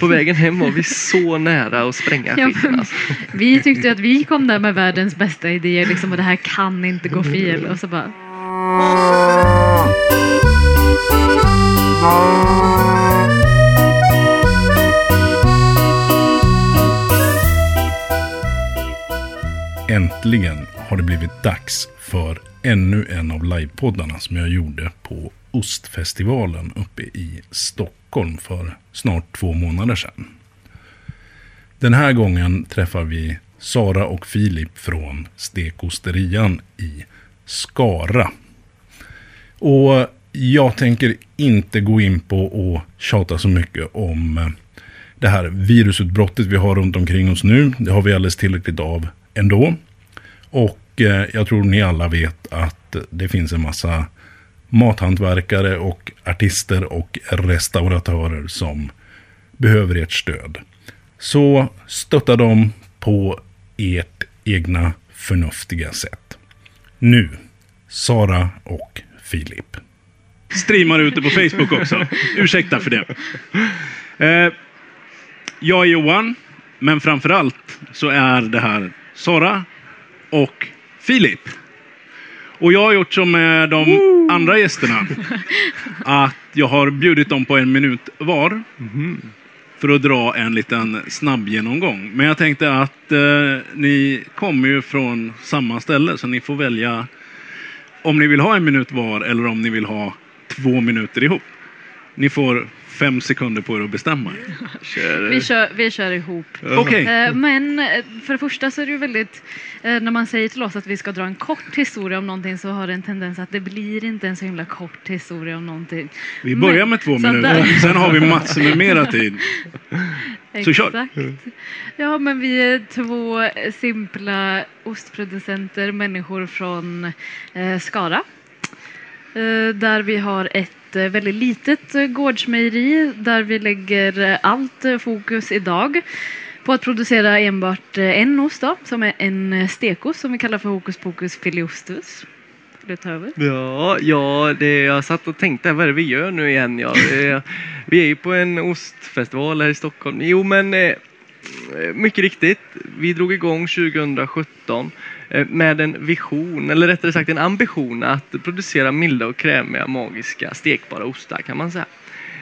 På vägen hem var vi så nära att spränga Ja, skiten. Alltså. Vi tyckte att vi kom där med världens bästa idéer liksom, och det här kan inte gå fel. Och så bara, Äntligen har det blivit dags för ännu en av livepoddarna som jag gjorde på Ostfestivalen uppe i Stockholm för snart två månader sedan. Den här gången träffar vi Sara och Filip från Stekosterian i Skara. Och jag tänker inte gå in på och tjata så mycket om eh, det här virusutbrottet vi har runt omkring oss nu. Det har vi alldeles tillräckligt av ändå. Och eh, jag tror ni alla vet att det finns en massa mathantverkare och artister och restauratörer som behöver ert stöd. Så stötta dem på ert egna förnuftiga sätt. Nu, Sara och Filip. streamar ute på Facebook också. Ursäkta för det. Eh, jag är Johan, men framför allt så är det här Sara och Filip. Och jag har gjort som med de andra gästerna. Att jag har bjudit dem på en minut var. För att dra en liten snabb genomgång. Men jag tänkte att eh, ni kommer ju från samma ställe så ni får välja om ni vill ha en minut var eller om ni vill ha två minuter ihop. Ni får fem sekunder på er att bestämma er. vi, kör, vi kör ihop. Okej. Eh, Men eh, för det första så är det ju väldigt, eh, när man säger till oss att vi ska dra en kort historia om någonting så har det en tendens att det blir inte en så himla kort historia om någonting. Vi börjar Men- med två minuter. där- Sen har vi massor med mera tid. Så kör. Exakt. Ja, men vi är två simpla ostproducenter, människor från eh, Skara. Eh, där vi har ett ett eh, väldigt litet eh, gårdsmejeri där vi lägger eh, allt fokus idag på att producera enbart en ost då, som är en stekost som vi kallar för Hokus Pokus Filiostus. Vill du ta över? Ja, ja det, jag satt och tänkte, vad är det vi gör nu igen? Ja, det, vi är ju på en ostfestival här i Stockholm. Jo, men eh, mycket riktigt. Vi drog igång 2017 Eh, med en vision, eller rättare sagt en ambition att producera milda och krämiga, magiska, stekbara ostar kan man säga.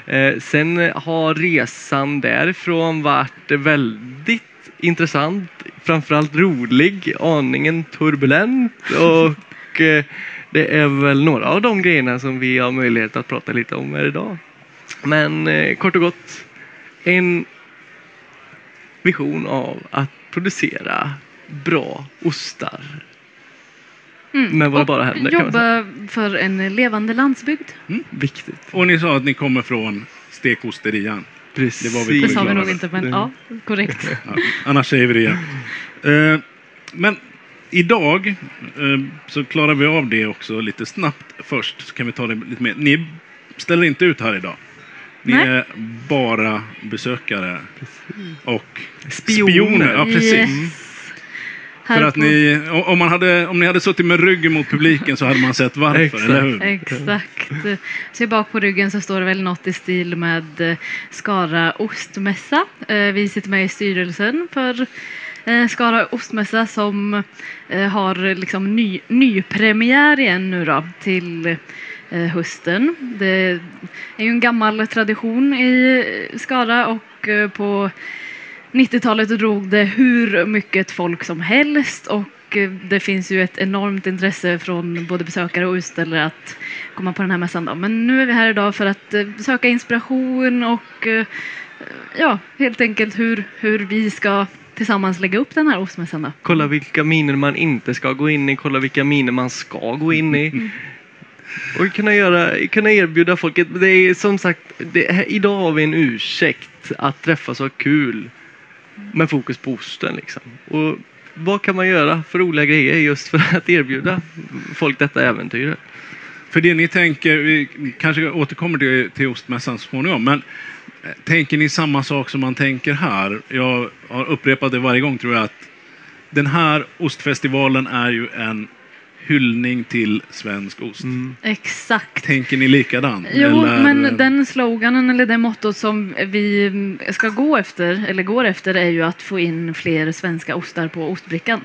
Eh, sen har resan därifrån varit väldigt intressant, framförallt rolig, aningen turbulent och eh, det är väl några av de grejerna som vi har möjlighet att prata lite om här idag. Men kort och gott, en vision av att producera bra ostar Mm. med våra Och bara händer. Jobba för en levande landsbygd. Viktigt. Och ni sa att ni kommer från stekosterian. Precis. Det var vi på Det sa vi nog inte, men ja, korrekt. Ja, annars säger vi det igen. Eh, men idag eh, så klarar vi av det också lite snabbt först. Så kan vi ta det lite mer. Ni ställer inte ut här idag. Ni Nej. är bara besökare och Spioner. Ja, precis. Yes. För att ni, om, man hade, om ni hade suttit med ryggen mot publiken så hade man sett varför, Exakt. eller hur? Exakt. Så bak på ryggen så står det väl något i stil med eh, Skara ostmässa. Eh, Vi sitter med i styrelsen för eh, Skara ostmässa som har liksom ny, nypremiär igen nu då till hösten. Det är ju en gammal tradition i Skara och på 90-talet drog det hur mycket folk som helst och eh, det finns ju ett enormt intresse från både besökare och utställare att komma på den här mässan. Då. Men nu är vi här idag för att eh, söka inspiration och eh, ja, helt enkelt hur, hur vi ska tillsammans lägga upp den här ostmässan. Då. Kolla vilka miner man inte ska gå in i, kolla vilka miner man ska gå in i. Och kunna, göra, kunna erbjuda folket, det är som sagt, det, idag har vi en ursäkt att träffas och ha kul med fokus på osten liksom. Och vad kan man göra för roliga grejer just för att erbjuda folk detta äventyr? För det ni tänker, vi kanske återkommer till, till ostmässan så småningom, men eh, tänker ni samma sak som man tänker här? Jag har upprepat det varje gång tror jag att den här ostfestivalen är ju en hyllning till svensk ost. Exakt. Tänker ni likadant? Jo, Eller- men den sloganen eller det mottot som vi mm, ska gå efter, eller går efter, är ju att få in fler svenska ostar på ostbrickan.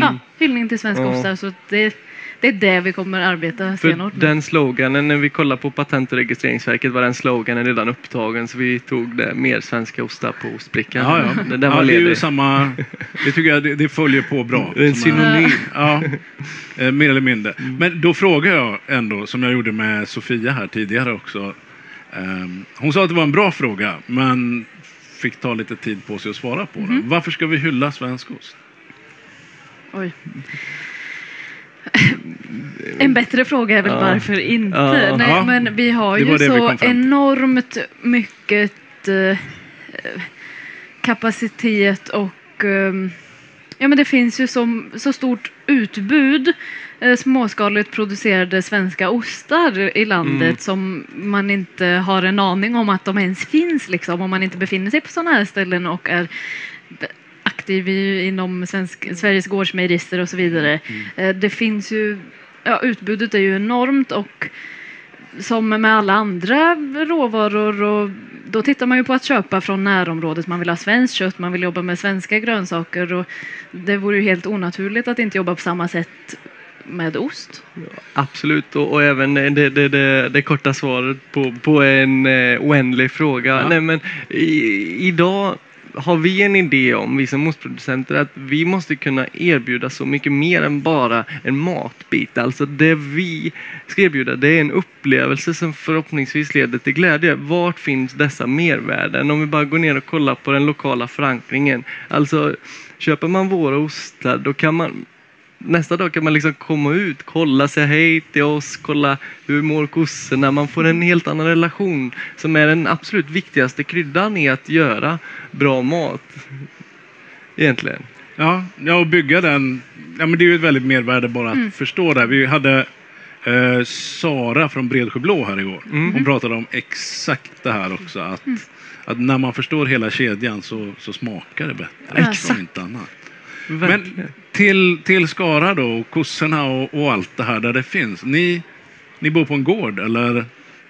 Ja, hyllning till svenska Ja. ostar. Så det, det är det vi kommer arbeta För stenhårt med. den sloganen, när vi kollar på Patent och registreringsverket var den sloganen redan upptagen så vi tog det mer svenska ostar på ostbrickan. Ja, ja. Den, den ja var det är ju ledig. samma. Det tycker jag det, det följer på bra. Det är en synonym. Ja, eh, mer eller mindre. Men då frågar jag ändå, som jag gjorde med Sofia här tidigare också. Ehm, hon sa att det var en bra fråga, men fick ta lite tid på sig att svara på den. Varför ska vi hylla svensk ost? Oj. En bättre fråga är väl Ja. varför inte? Ja. Nej, men vi har ju så enormt mycket eh, kapacitet och ehm, ja, men det finns ju som, så stort utbud eh, småskaligt producerade svenska ostar i landet Mm. som man inte har en aning om att de ens finns liksom om man inte befinner sig på sådana här ställen och är aktiv i, inom svensk, Sveriges gårdsmejerister och så vidare. Eh, Det finns ju, ja, utbudet är ju enormt och som med alla andra råvaror och då tittar man ju på att köpa från närområdet. Man vill ha svenskt kött, man vill jobba med svenska grönsaker och det vore ju helt onaturligt att inte jobba på samma sätt med ost. Absolut, och, och även det, det, det, det korta svaret på, på en eh, oändlig fråga. Ja. Nej, men i, idag har vi en idé om, vi som ostproducenter, att vi måste kunna erbjuda så mycket mer än bara en matbit. Alltså det vi ska erbjuda, det är en upplevelse som förhoppningsvis leder till glädje. Vart finns dessa mervärden? Om vi bara går ner och kollar på den lokala förankringen. Alltså, köper man våra ostar, då kan man Nästa dag kan man liksom komma ut, kolla, säga hej till oss, kolla hur mår kossorna. Man får en helt annan relation som är den absolut viktigaste kryddan i att göra bra mat. Egentligen. Ja, ja och bygga den. Ja, men det är ju ett väldigt mervärde bara att förstå det. Vi hade eh, Sara från Bredsjöblå här igår. Hon pratade om exakt det här också. Att, att när man förstår hela kedjan så, så smakar det bättre. Exakt. Om inte annat. Verkligen. Men till, till Skara då, och kossorna och, och allt det här där det finns. Ni, ni bor på en gård eller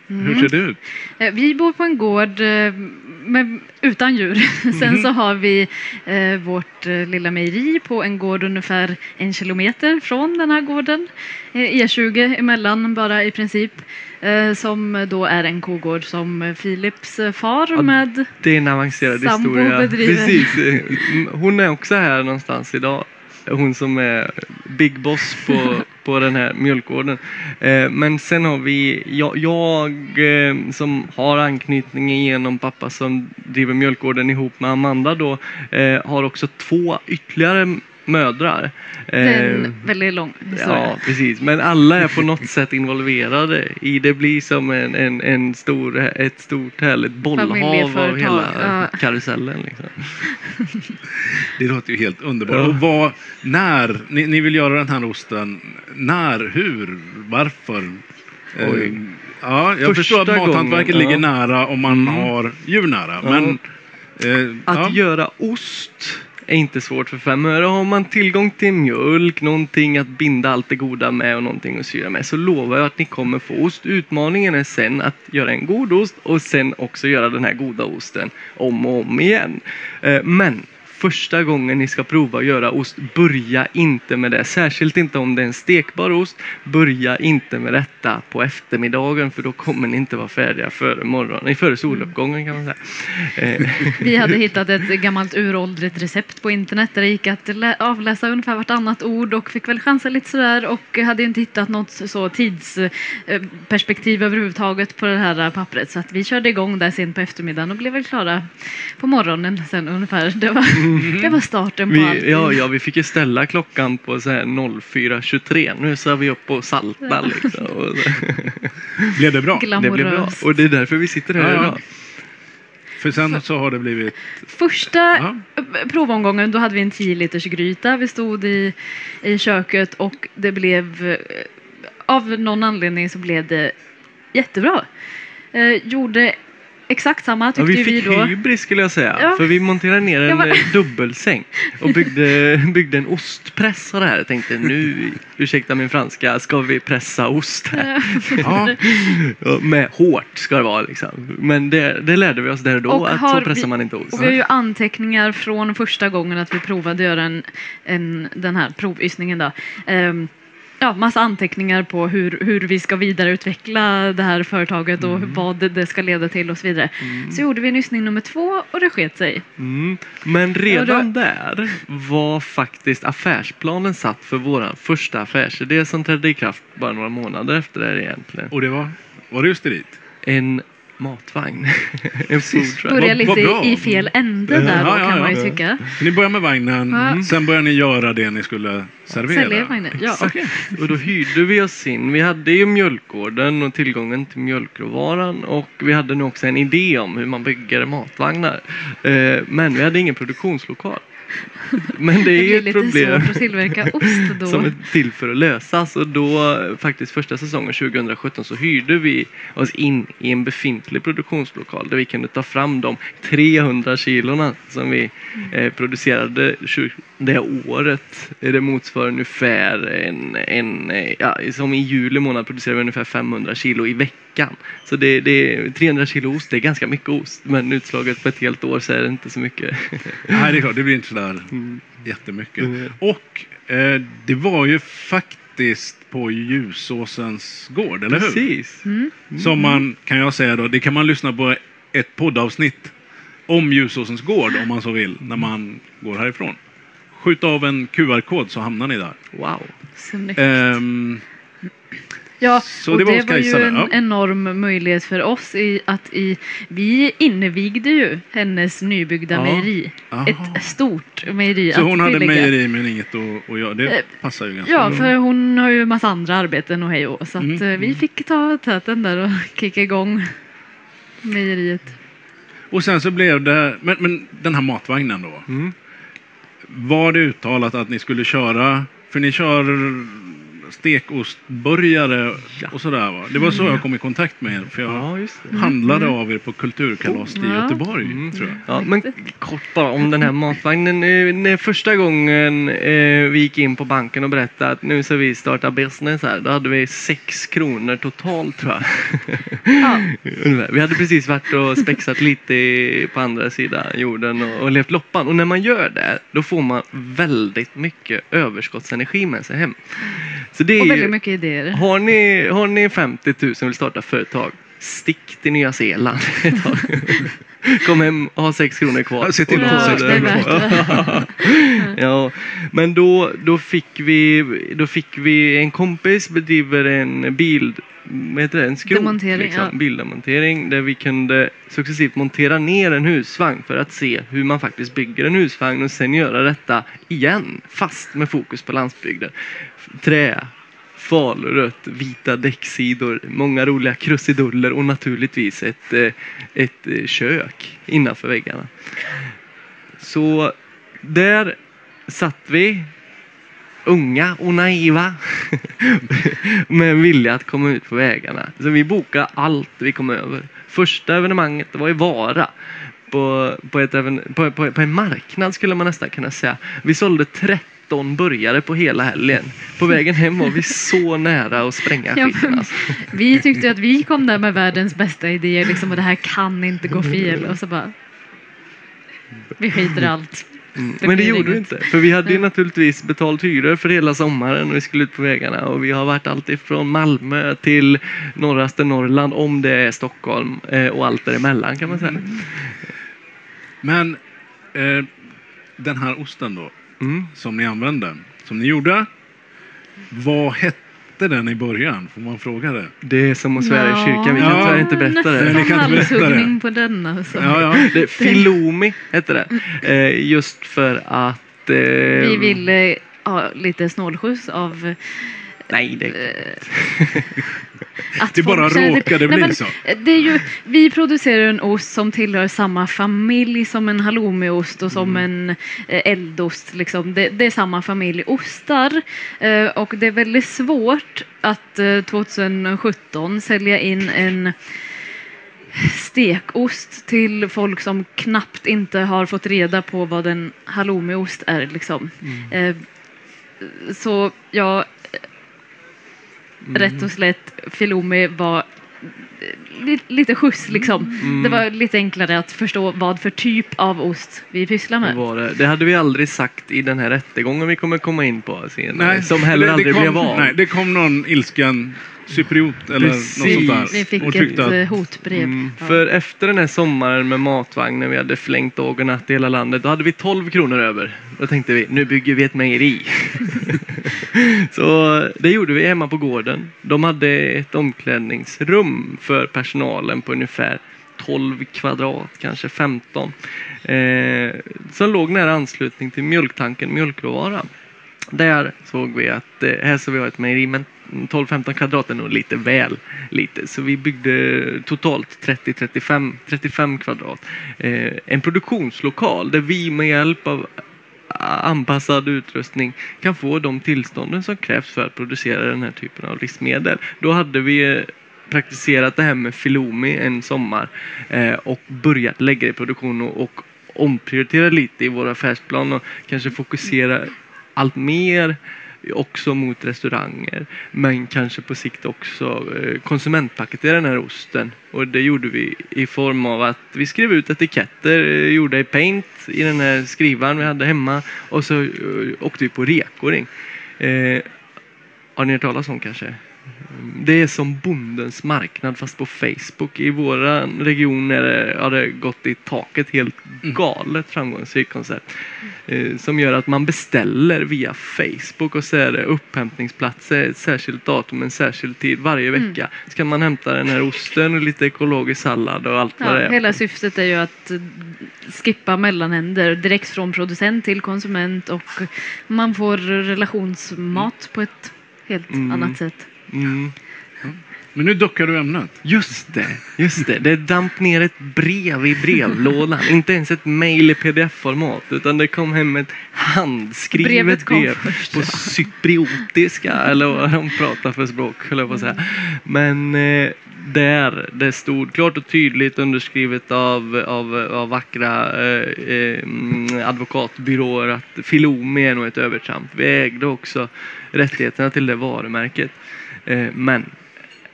hur ser det ut? Eh, Vi bor på en gård eh, med, utan djur. Sen så har vi eh, vårt eh, lilla mejeri på en gård ungefär en kilometer från den här gården. Eh, E20 emellan bara i princip. Eh, som då är en kogård som Philips far Ja, med. Det är en avancerad Sambo historia. bedriver. Precis. Mm, Hon är också här någonstans idag. Hon som är big boss på, på den här mjölkgården. Eh, Men sen har vi jag, jag eh, som har anknytning genom pappa som driver mjölkgården ihop med Amanda då eh, har också två ytterligare mödrar. Det är Eh, en väldigt lång historia. Ja, precis. Men alla är på något sätt involverade i det. blir som en, en, en stor, ett stort härligt bollhav av hela ja. karusellen. Liksom. Det låter ju helt underbart. Ja. Och vad, när, ni, ni vill göra den här osten, när, hur, varför? Eh, Oj. ja, jag Första förstår att mathantverket gången, ligger ja. nära om man Mm. har djur nära. Ja. Men, eh, Att ja. göra ost är inte svårt för fem öre. Har man tillgång till mjölk, någonting att binda allt det goda med och någonting att syra med så lovar jag att ni kommer få ost. Utmaningen är sen att göra en god ost och sen också göra den här goda osten om och om igen. Eh, men första gången ni ska prova att göra ost, börja inte med det. Särskilt inte om det är en stekbar ost. Börja inte med detta på eftermiddagen för då kommer ni inte vara färdiga före morgonen, före soluppgången kan man säga. Eh. Vi hade hittat ett gammalt uråldrigt recept på internet där det gick att avläsa ungefär vartannat ord och fick väl chansa lite sådär och hade inte hittat något så tidsperspektiv eh, överhuvudtaget på det här pappret så att vi körde igång där sent på eftermiddagen och blev väl klara på morgonen sen ungefär. Det var, det var starten på allt. Vi, ja, ja, vi fick ju ställa klockan på så här 04.23. Nu så är vi uppe och saltar liksom. Och. Blev det bra? Det blev bra. Glamoröst. Och det är därför vi sitter här Ja, idag. För sen så har det blivit... Första eh, provomgången då hade vi en 10 liters gryta. Vi stod i, i köket och det blev eh, av någon anledning så blev det jättebra. Eh, gjorde exakt samma Ja, tyckte vi ju vi fick då. hybris skulle jag säga. Ja. För vi monterade ner en men- eh, dubbelsäng och byggde, byggde en ostpress av det här. Jag tänkte nu, ursäkta min franska, ska vi pressa ost här? Ja, Ja, med hårt ska det vara liksom. Men det, det lärde vi oss där och då Och att så pressar vi- man inte ost. Och vi har ju anteckningar från första gången att vi provade att göra en, en, den här provysningen. Då. Ehm, ja, massa anteckningar på hur, hur vi ska vidareutveckla det här företaget och Mm. vad det, det ska leda till och så vidare. Så gjorde vi en ystning nummer två och det sket sig. Mm. Men redan Ja, där var faktiskt affärsplanen satt för vår första affärsidé som trädde i kraft bara några månader efter det här egentligen. och det var, var det just det dit? En matvagn. en food truck. Börjar vad lite bra. i, i fel ände där då Ja, ja, kan man ju ja. tycka. Ni börjar med vagnen, Ja. sen börjar ni göra det ni skulle servera. Säljer vagnen. Ja. Exakt. Och då hyrde vi oss in. Vi hade ju mjölkgården och tillgången till mjölkråvaran och vi hade nu också en idé om hur man bygger matvagnar. Eh, Men vi hade ingen produktionslokal. Men det Det är blir ett lite problem som är till för att lösas. Och då faktiskt första säsongen 2017 så hyrde vi oss in i en befintlig produktionslokal där vi kunde ta fram de 300 kilorna som vi eh, producerade det året. Det motsvarar ungefär en, en ja, som i juli månad producerade vi ungefär 500 kilo i veckan. Så det, det är 300 kilo ost, det är ganska mycket ost men utslaget på ett helt år så är det inte så mycket. Nej, det är klart, det blir inte sådär Mm. jättemycket. Mm. Och eh, det var ju faktiskt på Ljusåsens gård, eller hur? Precis. Mm. Som man, kan jag säga då, det kan man lyssna på ett poddavsnitt om Ljusåsens gård om man så vill, när man går härifrån. Skjut av en QR-kod så hamnar ni där. Wow. Snyggt. Ehm, Ja, Så och det det var var, hos Kajsa ju en ja. enorm möjlighet för oss i att i, vi invigde ju hennes nybyggda Ja. mejeri. aha. Ett stort mejeri så hon hade tillägga. mejeri men inget att, att göra. Det Eh, passar ju ganska Ja, bra. för hon har ju massa andra arbeten och hej och så att Mm, eh, vi fick ta täten där och kicka igång mejeriet. Och sen så blev det, men, men den här matvagnen då. Mm. Var det uttalat att ni skulle köra, för ni kör stekostburgare Ja. och sådär va? Det var så jag kom i kontakt med er. För jag Ja, just det. handlade av er på kulturkalas i Ja. Göteborg, Mm. tror jag. Ja, men kort bara om den här matvagnen. När första gången eh, vi gick in på banken och berättade att nu ska vi starta business här, då hade vi sex kronor totalt tror jag. Vi hade precis varit och spexat lite i- på andra sidan jorden och, och levt loppan. Och när man gör det, då får man väldigt mycket överskottsenergi med sig hem. Så det är Och ju- väldigt mycket idéer. har ni, har ni 50 000 och vill starta företag, stick till Nya Zeeland ett tag. Kom hem och ha 6 kronor kvar. Se till att ha sex kronor kvar. ja, men då, då, fick vi, då fick vi en kompis bedriver en bil, vad heter det, en skrot, Demontering, liksom, ja. bildemontering där vi kunde successivt montera ner en husvagn för att se hur man faktiskt bygger en husvagn och sen göra detta igen fast med fokus på landsbygden. Trä, falrött, vita däcksidor, många roliga krusiduller och naturligtvis ett, eh, ett eh, kök innanför väggarna. Så där satt vi, unga och naiva, med en vilja att komma ut på vägarna. Så vi bokade allt vi kom över. Första evenemanget var i Vara. På, på, ett even, på, på, på en marknad skulle man nästan kunna säga. Vi sålde 13 burgare på hela helgen. På vägen hem var vi så nära att spränga Ja, skiten. men- Alltså. Vi tyckte att vi kom där med världens bästa idéer liksom, och det här kan inte gå fel. Och så bara... Vi skiter i allt. Mm. Men det gjorde vi inte. För vi hade ju naturligtvis betalt hyror för hela sommaren och vi skulle ut på vägarna. Och vi har varit allt ifrån Malmö till norraste Norrland om det är Stockholm eh, och allt däremellan kan man säga. Men eh, den här osten då, Mm. som ni använde, som ni gjorde. Vad hette den i början? Får man fråga det? Det är som att svära i kyrkan. Vi kan Ja. tyvärr inte berätta det. kan det. halshuggning på den alltså. Ja, ja. det Filomi hette det. Eh, just för att... Eh, Vi ville ha lite snålskjuts av Nej, det... eh, att Det bara råkade bli så. Det är ju, vi producerar en ost som tillhör samma familj som en halloumiost och som en eh, eldost. Liksom. Det, det är samma familj ostar eh, och det är väldigt svårt att eh, 2017 sälja in en stekost till folk som knappt inte har fått reda på vad en halloumiost är. Liksom. Eh, så ja, rätt och slätt, filomi var li, lite skjuts liksom. Det var lite enklare att förstå vad för typ av ost vi pysslar Det, med. var det. det hade vi aldrig sagt i den här rättegången vi kommer komma in på senare. Nej, som heller det- det aldrig kom, blev av. Nej, det kom någon ilsken cypriot eller Precis. något sånt där. Vi fick och ett att, eh, hotbrev. Mm, Ja. För efter den här sommaren med matvagn när vi hade flängt dag och natt i hela landet, då hade vi 12 kronor över. Då tänkte vi, nu bygger vi ett mejeri. Så det gjorde vi hemma på gården. De hade ett omklädningsrum för personalen på ungefär 12 kvadrat, kanske 15. Eh, som låg nära anslutning till mjölktanken Mjölkråvara. Där såg vi att eh, här ska vi ha ett mejeri men 12-15 kvadrat är nog lite väl lite. Så vi byggde totalt 30-35 35 kvadrat. Eh, en produktionslokal där vi med hjälp av anpassad utrustning kan få de tillstånden som krävs för att producera den här typen av livsmedel. Då hade vi eh, praktiserat det här med filomi en sommar eh, och börjat lägga det i produktion och, och omprioritera lite i vår affärsplan och kanske fokusera allt mer också mot restauranger men kanske på sikt också eh, konsumentpaketera den här osten och det gjorde vi i form av att vi skrev ut etiketter eh, gjorda i paint i den här skrivaren vi hade hemma och så eh, åkte vi på rekoring. Eh, har ni hört talas om kanske? Det är som bondens marknad fast på Facebook. I våra region är det, har det gått i taket helt galet framgångsrikt koncept. Eh, som gör att man beställer via Facebook och så är det upphämtningsplatser ett särskilt datum, en särskild tid varje vecka. Så kan man hämta den här osten och lite ekologisk sallad och allt vad det Ja, är. hela syftet är ju att eh, skippa mellanhänder direkt från producent till konsument och man får relationsmat på ett helt Mm. annat sätt. Mm. Men nu duckar du ämnet. Just det, just det. Det damp ner ett brev i brevlådan. Inte ens ett mail i pdf-format utan det kom hem ett handskrivet Brevet kom brev först, på cypriotiska eller vad de pratar för språk höll jag på att säga. Men eh, där det stod klart och tydligt underskrivet av, av, av vackra eh, eh, advokatbyråer att Filomi är nog ett övertramp. Vi ägde också rättigheterna till det varumärket. Eh, men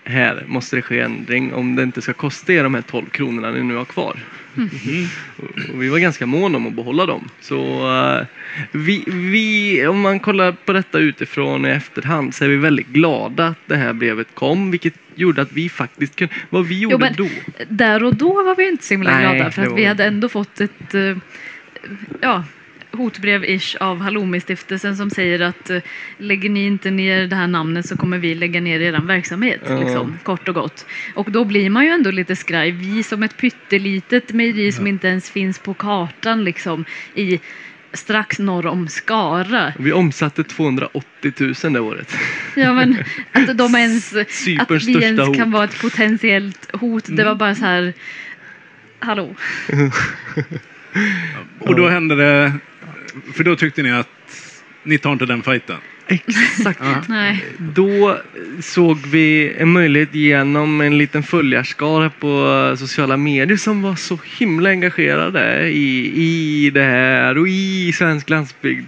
här måste det ske ändring om det inte ska kosta er de här 12 kronorna ni nu har kvar. Och- och vi var ganska måna om att behålla dem. Så eh, vi, vi, om man kollar på detta utifrån i efterhand så är vi väldigt glada att det här brevet kom, vilket gjorde att vi faktiskt kunde, vad vi gjorde men- då. Där och då var vi inte så himla Nej, glada för att vi hade ändå fått ett eh, ja, hotbrev-ish av Halloumi-stiftelsen som säger att eh, lägger ni inte ner det här namnet så kommer vi lägga ner er verksamhet. Ja. Liksom, kort och gott. Och då blir man ju ändå lite skraj. Vi som ett pyttelitet mejeri som inte ens finns på kartan liksom i strax norr om Skara. Vi omsatte 280 000 det året. Ja men att de ens, att vi ens hot. kan vara ett potentiellt hot. Det var bara så här, hallå. Och då hände det, för då tyckte ni att ni tar inte den fighten. Exakt. Nej. Då såg vi en möjlighet genom en liten följarskara på sociala medier som var så himla engagerade i, i det här och i svensk landsbygd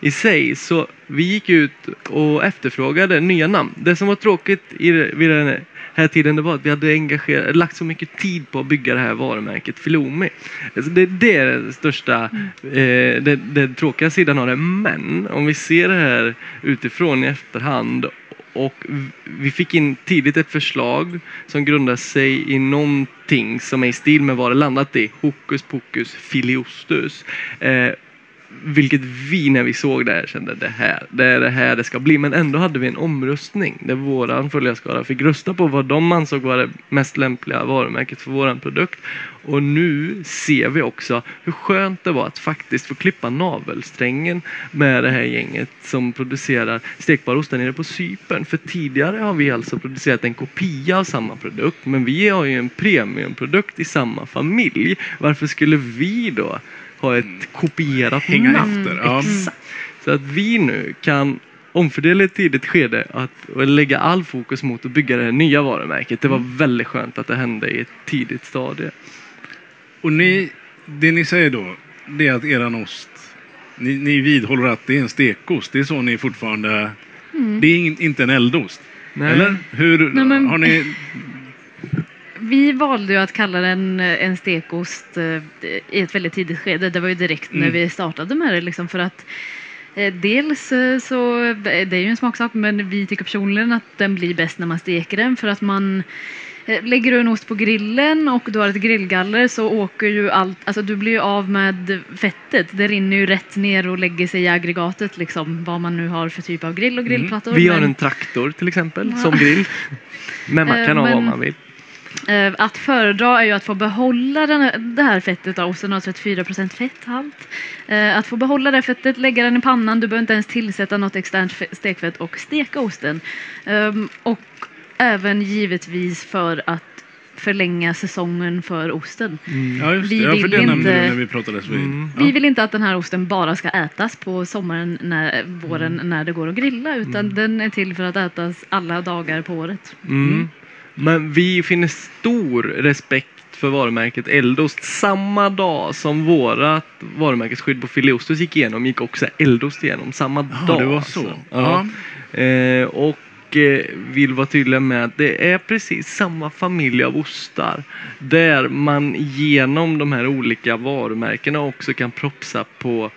i sig. Så vi gick ut och efterfrågade nya namn. Det som var tråkigt i, vid den här tiden det var att vi hade engagerat, lagt så mycket tid på att bygga det här varumärket Filomi. Alltså det, det är den största, eh, det, det tråkiga sidan av det. Men om vi ser det här utifrån i efterhand och vi fick in tidigt ett förslag som grundar sig i någonting som är i stil med vad det landat i. Hokus pokus filiostus. Eh, vilket vi när vi såg det här kände det här, det är det här det ska bli. Men ändå hade vi en omröstning där våran följarskara fick rösta på vad de ansåg vara det mest lämpliga varumärket för våran produkt. Och nu ser vi också hur skönt det var att faktiskt få klippa navelsträngen med det här gänget som producerar stekbar ost där nere på Cypern. För tidigare har vi alltså producerat en kopia av samma produkt men vi har ju en premiumprodukt i samma familj. Varför skulle vi då ha ett kopierat Hänga namn? efter, ja. Exakt. Så att vi nu kan omfördela i ett tidigt skede att och lägga all fokus mot att bygga det här nya varumärket. Det var väldigt skönt att det hände i ett tidigt stadie. Och ni, det ni säger då, det är att eran ost, ni, ni vidhåller att det är en stekost. Det är så ni fortfarande, det är ing- inte en eldost. Nej. Eller? Hur Nej, men- har ni? Vi valde ju att kalla den eh, en stekost eh, i ett väldigt tidigt skede. Det var ju direkt när Mm. vi startade med det. Liksom, för att eh, dels så, det är ju en smaksak, men vi tycker personligen att den blir bäst när man steker den. För att man Lägger du en ost på grillen och du har ett grillgaller så åker ju allt, alltså du blir ju av med fettet. Det rinner ju rätt ner och lägger sig i aggregatet liksom vad man nu har för typ av grill och grillplattor. Vi har Men- en traktor till exempel Ja. som grill. Men man kan ha vad men- man vill. Eh, Att föredra är ju att få behålla den här, det här fettet av osten har 34% fetthalt. Eh, Att få behålla det fettet, lägga den i pannan, du behöver inte ens tillsätta något externt fe- stekfett och steka osten. Ehm, Och även givetvis för att förlänga säsongen för osten. Ja. Vi Ja, för vill det inte- du när vi pratades vid. Mm. Ja. Vi vill inte att den här osten bara ska ätas på sommaren, när, våren, när det går att grilla, utan den är till för att ätas alla dagar på året. Men vi finner stor respekt för varumärket Eldost. Samma dag som vårat varumärkesskydd på Fileostos gick igenom gick också Eldost igenom. Samma Ja, dag. det var alltså. så. Ja. Eh, och eh, vill vara tydliga med att det är precis samma familj av ostar. Där man genom de här olika varumärkena också kan propsa på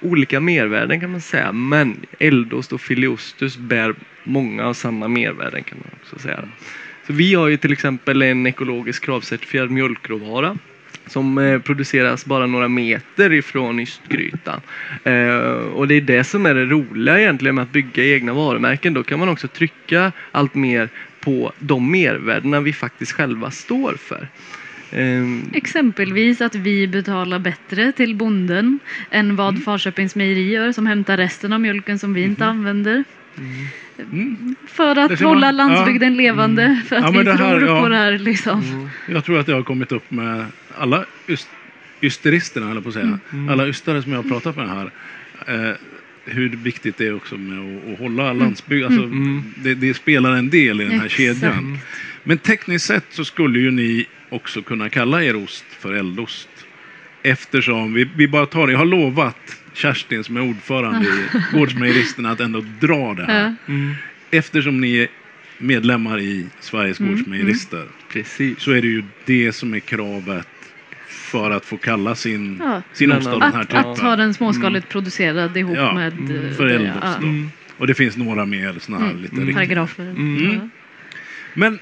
olika mervärden kan man säga. Men Eldost och Filiostus bär många av samma mervärden kan man också säga. Så vi har ju till exempel en ekologisk kravcertifierad mjölkråvara som eh, produceras bara några meter ifrån ystgrytan. Eh, och det är det som är det roliga egentligen med att bygga egna varumärken. Då kan man också trycka allt mer på de mervärdena vi faktiskt själva står för. Eh, Exempelvis att vi betalar bättre till bonden än vad Mm. Farköpings mejeri gör som hämtar resten av mjölken som vi inte använder. Mm. För att ser man- hålla landsbygden levande. För att Ja, vi det här- tror ja. på det här liksom. mm. Jag tror att det har kommit upp med alla yst, ysteristerna, eller på att säga. Mm. Alla ystare som jag har pratat med här. Eh, hur viktigt det är också med att, att hålla landsbygd. Alltså, Mm. det, det spelar en del i den här Exakt. kedjan. Men tekniskt sett så skulle ju ni också kunna kalla er ost för eldost. Eftersom, vi, vi bara tar det, jag har lovat Kerstin som är ordförande i Gårdsmejeristerna att ändå dra det här. Mm. Eftersom ni är medlemmar i Sveriges Mm, Gårdsmejerister Precis. så är det ju det som är kravet för att få kalla sin, Ja. sin ost av den här Att, typen. att ha den småskaligt producerad ihop Ja, med eh, för eldost ja. Mm. Och det finns några mer sådana här Mm, lite mm. paragrafer. Mm. Ja. Men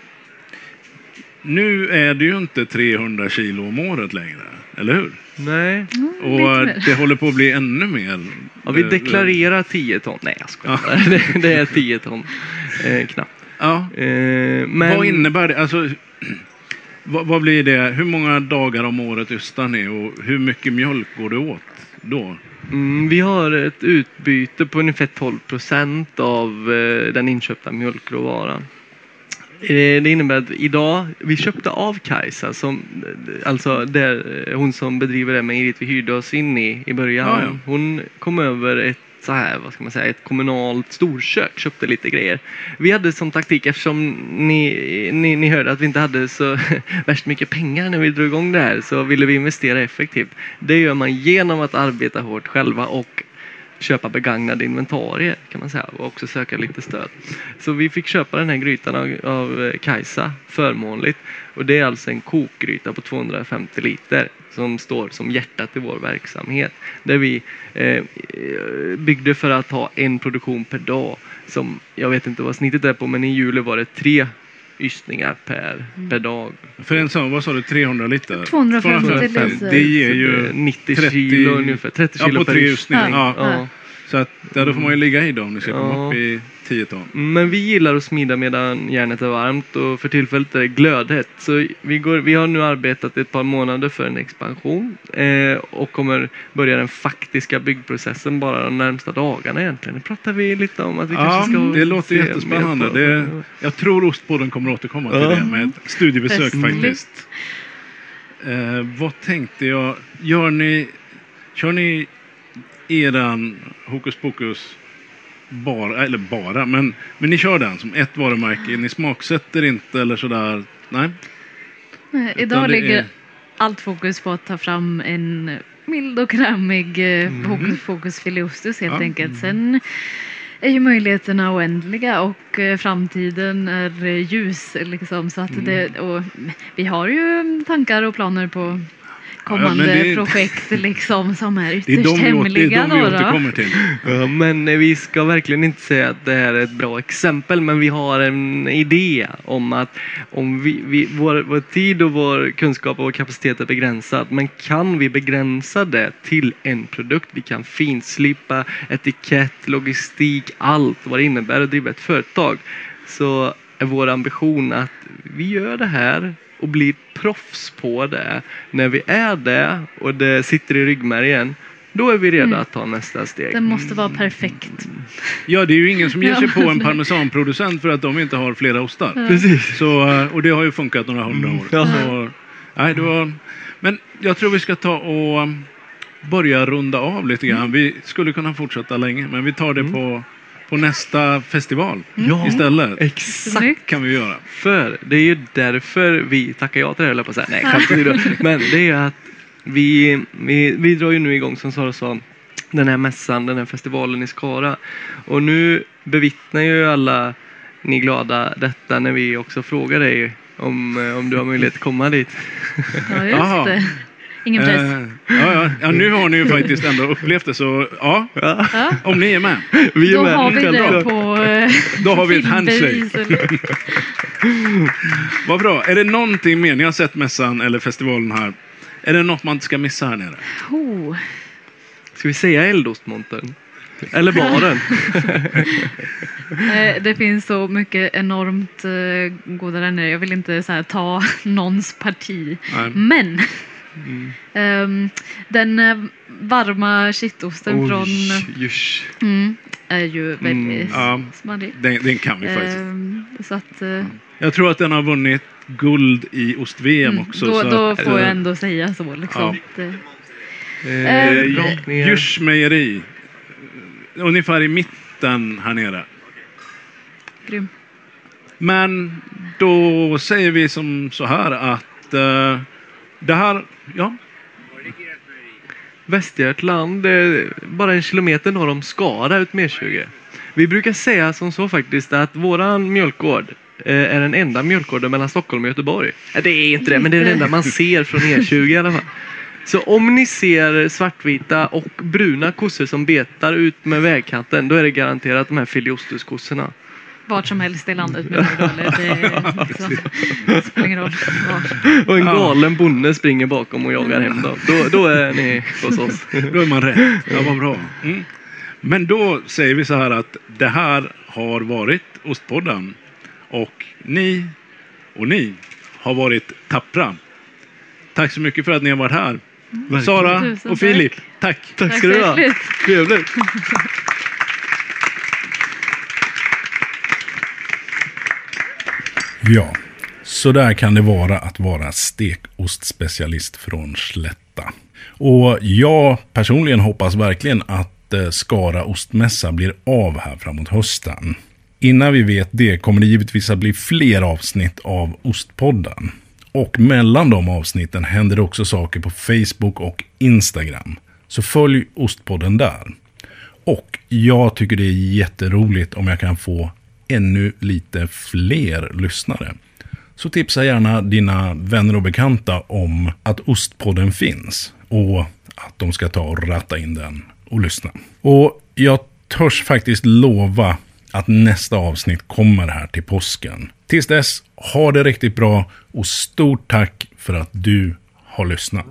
nu är det ju inte 300 kilo om året längre, eller hur? Nej. Och lite mer. det håller på att bli ännu mer. Ja, vi Eh, deklarerar 10 ton. Nej, jag skojar. det, det är 10 ton. Eh, knappt. Ja. Eh, men Vad innebär det? Alltså, vad, vad blir det? Hur många dagar om året ystar ni och hur mycket mjölk går det åt då? Mm, vi har ett utbyte på ungefär 12 procent av eh, den inköpta mjölkråvaran. Eh, det innebär att idag, vi köpte av Kajsa, som, alltså där, eh, hon som bedriver det mejeriet vi hyrde oss in i i början. Ja, ja. Hon kom över ett så här, vad ska man säga, ett kommunalt storkök, köpte lite grejer. Vi hade som taktik, eftersom ni, ni, ni hörde att vi inte hade så värst mycket pengar när vi drog igång det här, så ville vi investera effektivt. Det gör man genom att arbeta hårt själva och köpa begagnade inventarier kan man säga och också söka lite stöd. Så vi fick köpa den här grytan av, av eh, Kajsa förmånligt och det är alltså en kokgryta på 250 liter som står som hjärtat i vår verksamhet. Där vi eh, byggde för att ha en produktion per dag som jag vet inte vad snittet är på men i juli var det tre ystningar per, per dag. För en sån, vad sa du, 300 liter? 250 250. liter. Det ger ju är 90 30 kilo ungefär. 30 Ja, kilo på per tre ystning. ystningar. Ja. Ja. Så att, ja, då får man ju ligga i dem om ni ska komma Ja. upp i 10 ton. Men vi gillar att smida medan järnet är varmt och för tillfället är det glödhett. Så vi, går, vi har nu arbetat ett par månader för en expansion eh, och kommer börja den faktiska byggprocessen bara de närmsta dagarna egentligen. Nu pratar vi lite om att vi Ja, kanske ska det låter jättespännande. på- Det, jag tror Ostpodden kommer återkomma till Ja. det med ett studiebesök faktiskt. Eh, vad tänkte jag? Gör ni, kör ni eran hokus pokus bara, eller bara, men, men ni kör den som ett varumärke. Ni smaksätter inte eller sådär? Nej? Nej, Idag ligger är- allt fokus på att ta fram en mild och krämig eh, hokus pokus filiostus helt Ja. enkelt. Sen är ju möjligheterna oändliga och eh, framtiden är ljus. Liksom, så att det, och vi har ju tankar och planer på kommande men det- projekt liksom, som är Det är ytterst de vi, åter, det är hemliga. de vi återkommer till. Ja, men eh, vi ska verkligen inte säga att det här är ett bra exempel, men vi har en idé om att om vi, vi, vår, vår tid och vår kunskap och vår kapacitet är begränsad, men kan vi begränsa det till en produkt, vi kan finslipa etikett, logistik, allt vad det innebär att driva ett företag, så är vår ambition att vi gör det här och blir proffs på det. När vi är det och det sitter i ryggmärgen, då är vi redo Mm. att ta nästa steg. Den måste vara perfekt. Ja, det är ju ingen som ger sig Ja. på en parmesanproducent för att de inte har flera ostar. Precis. Så, eh, och det har ju funkat några hundra år. Ja. Så, nej, det var, men jag tror vi ska ta och um, börja runda av lite grann. Vi skulle kunna fortsätta länge, men vi tar det på, på nästa festival Ja, istället. exakt. Kan vi göra. För det är ju därför vi tackar ja till det här, på att säga. Nej. Men det är ju att vi, vi, vi drar ju nu igång, som Sara sa, den här mässan, den här festivalen i Skara. Och nu bevittnar ju alla ni glada detta när vi också frågar dig om, eh, om du har möjlighet att komma dit. Ja, just det. Ingen press. Eh, ja, ja, ja, nu har ni ju faktiskt ändå upplevt det, så ja, Ja, om ni är med. vi är Då med. har vi det på eh, Då har vi ett handshake. Vad bra. Är det någonting mer, ni har sett mässan eller festivalen här, är det något man inte ska missa här nere? Oh. Ska vi säga eldostmontern? Eller baren? Eh, Det finns så mycket enormt goda där nere. Jag vill inte så här, ta någons parti. Nej. Men Mm. ehm, den eh, varma kittosten från Jusch. mm, är ju väldigt Mm, ja. smarrig. Den, den kan vi faktiskt. Ehm, så att eh, Jag tror att den har vunnit guld i ost-VM mm, också. då, så då att, får jag eh, ändå säga så. Liksom. Det, Eh. Djurs mejeri. Ungefär i mitten här nere. grym. Men då säger vi som så här att eh, det här, ja, Västergötland, bara en kilometer norr om Skara ut med E20. Vi brukar säga som så faktiskt att våran mjölkgård eh, är den enda mjölkgården mellan Stockholm och Göteborg. Det är inte det, men det är den enda man ser från E20 i alla fall. Så om ni ser svartvita och bruna kossor som betar ut med vägkanten, då är det garanterat de här filiostuskossorna. Vart som helst i landet du då, eller? Det, är liksom, det spelar ingen roll. Var. Och en galen bonde springer bakom och jagar hem dem. Då, då är ni hos oss. då är man rätt. Ja, vad bra. Mm. Men då säger vi så här att det här har varit Ostpodden. Och ni och ni har varit tappra. Tack så mycket för att ni har varit här. Sara Tusen och tack. Filip, tack. Tack ska du ha. Trevligt. Ja, så där kan det vara att vara stekostspecialist från Slätta. Och jag personligen hoppas verkligen att eh, Skara ostmässa blir av här framåt hösten. Innan vi vet det kommer det givetvis att bli fler avsnitt av Ostpodden. Och mellan de avsnitten händer det också saker på Facebook och Instagram. Så följ Ostpodden där. Och jag tycker det är jätteroligt om jag kan få ännu lite fler lyssnare. Så tipsa gärna dina vänner och bekanta om att Ostpodden finns. Och att de ska ta och ratta in den och lyssna. Och jag törs faktiskt lova att nästa avsnitt kommer här till påsken. Tills dess, ha det riktigt bra och stort tack för att du har lyssnat.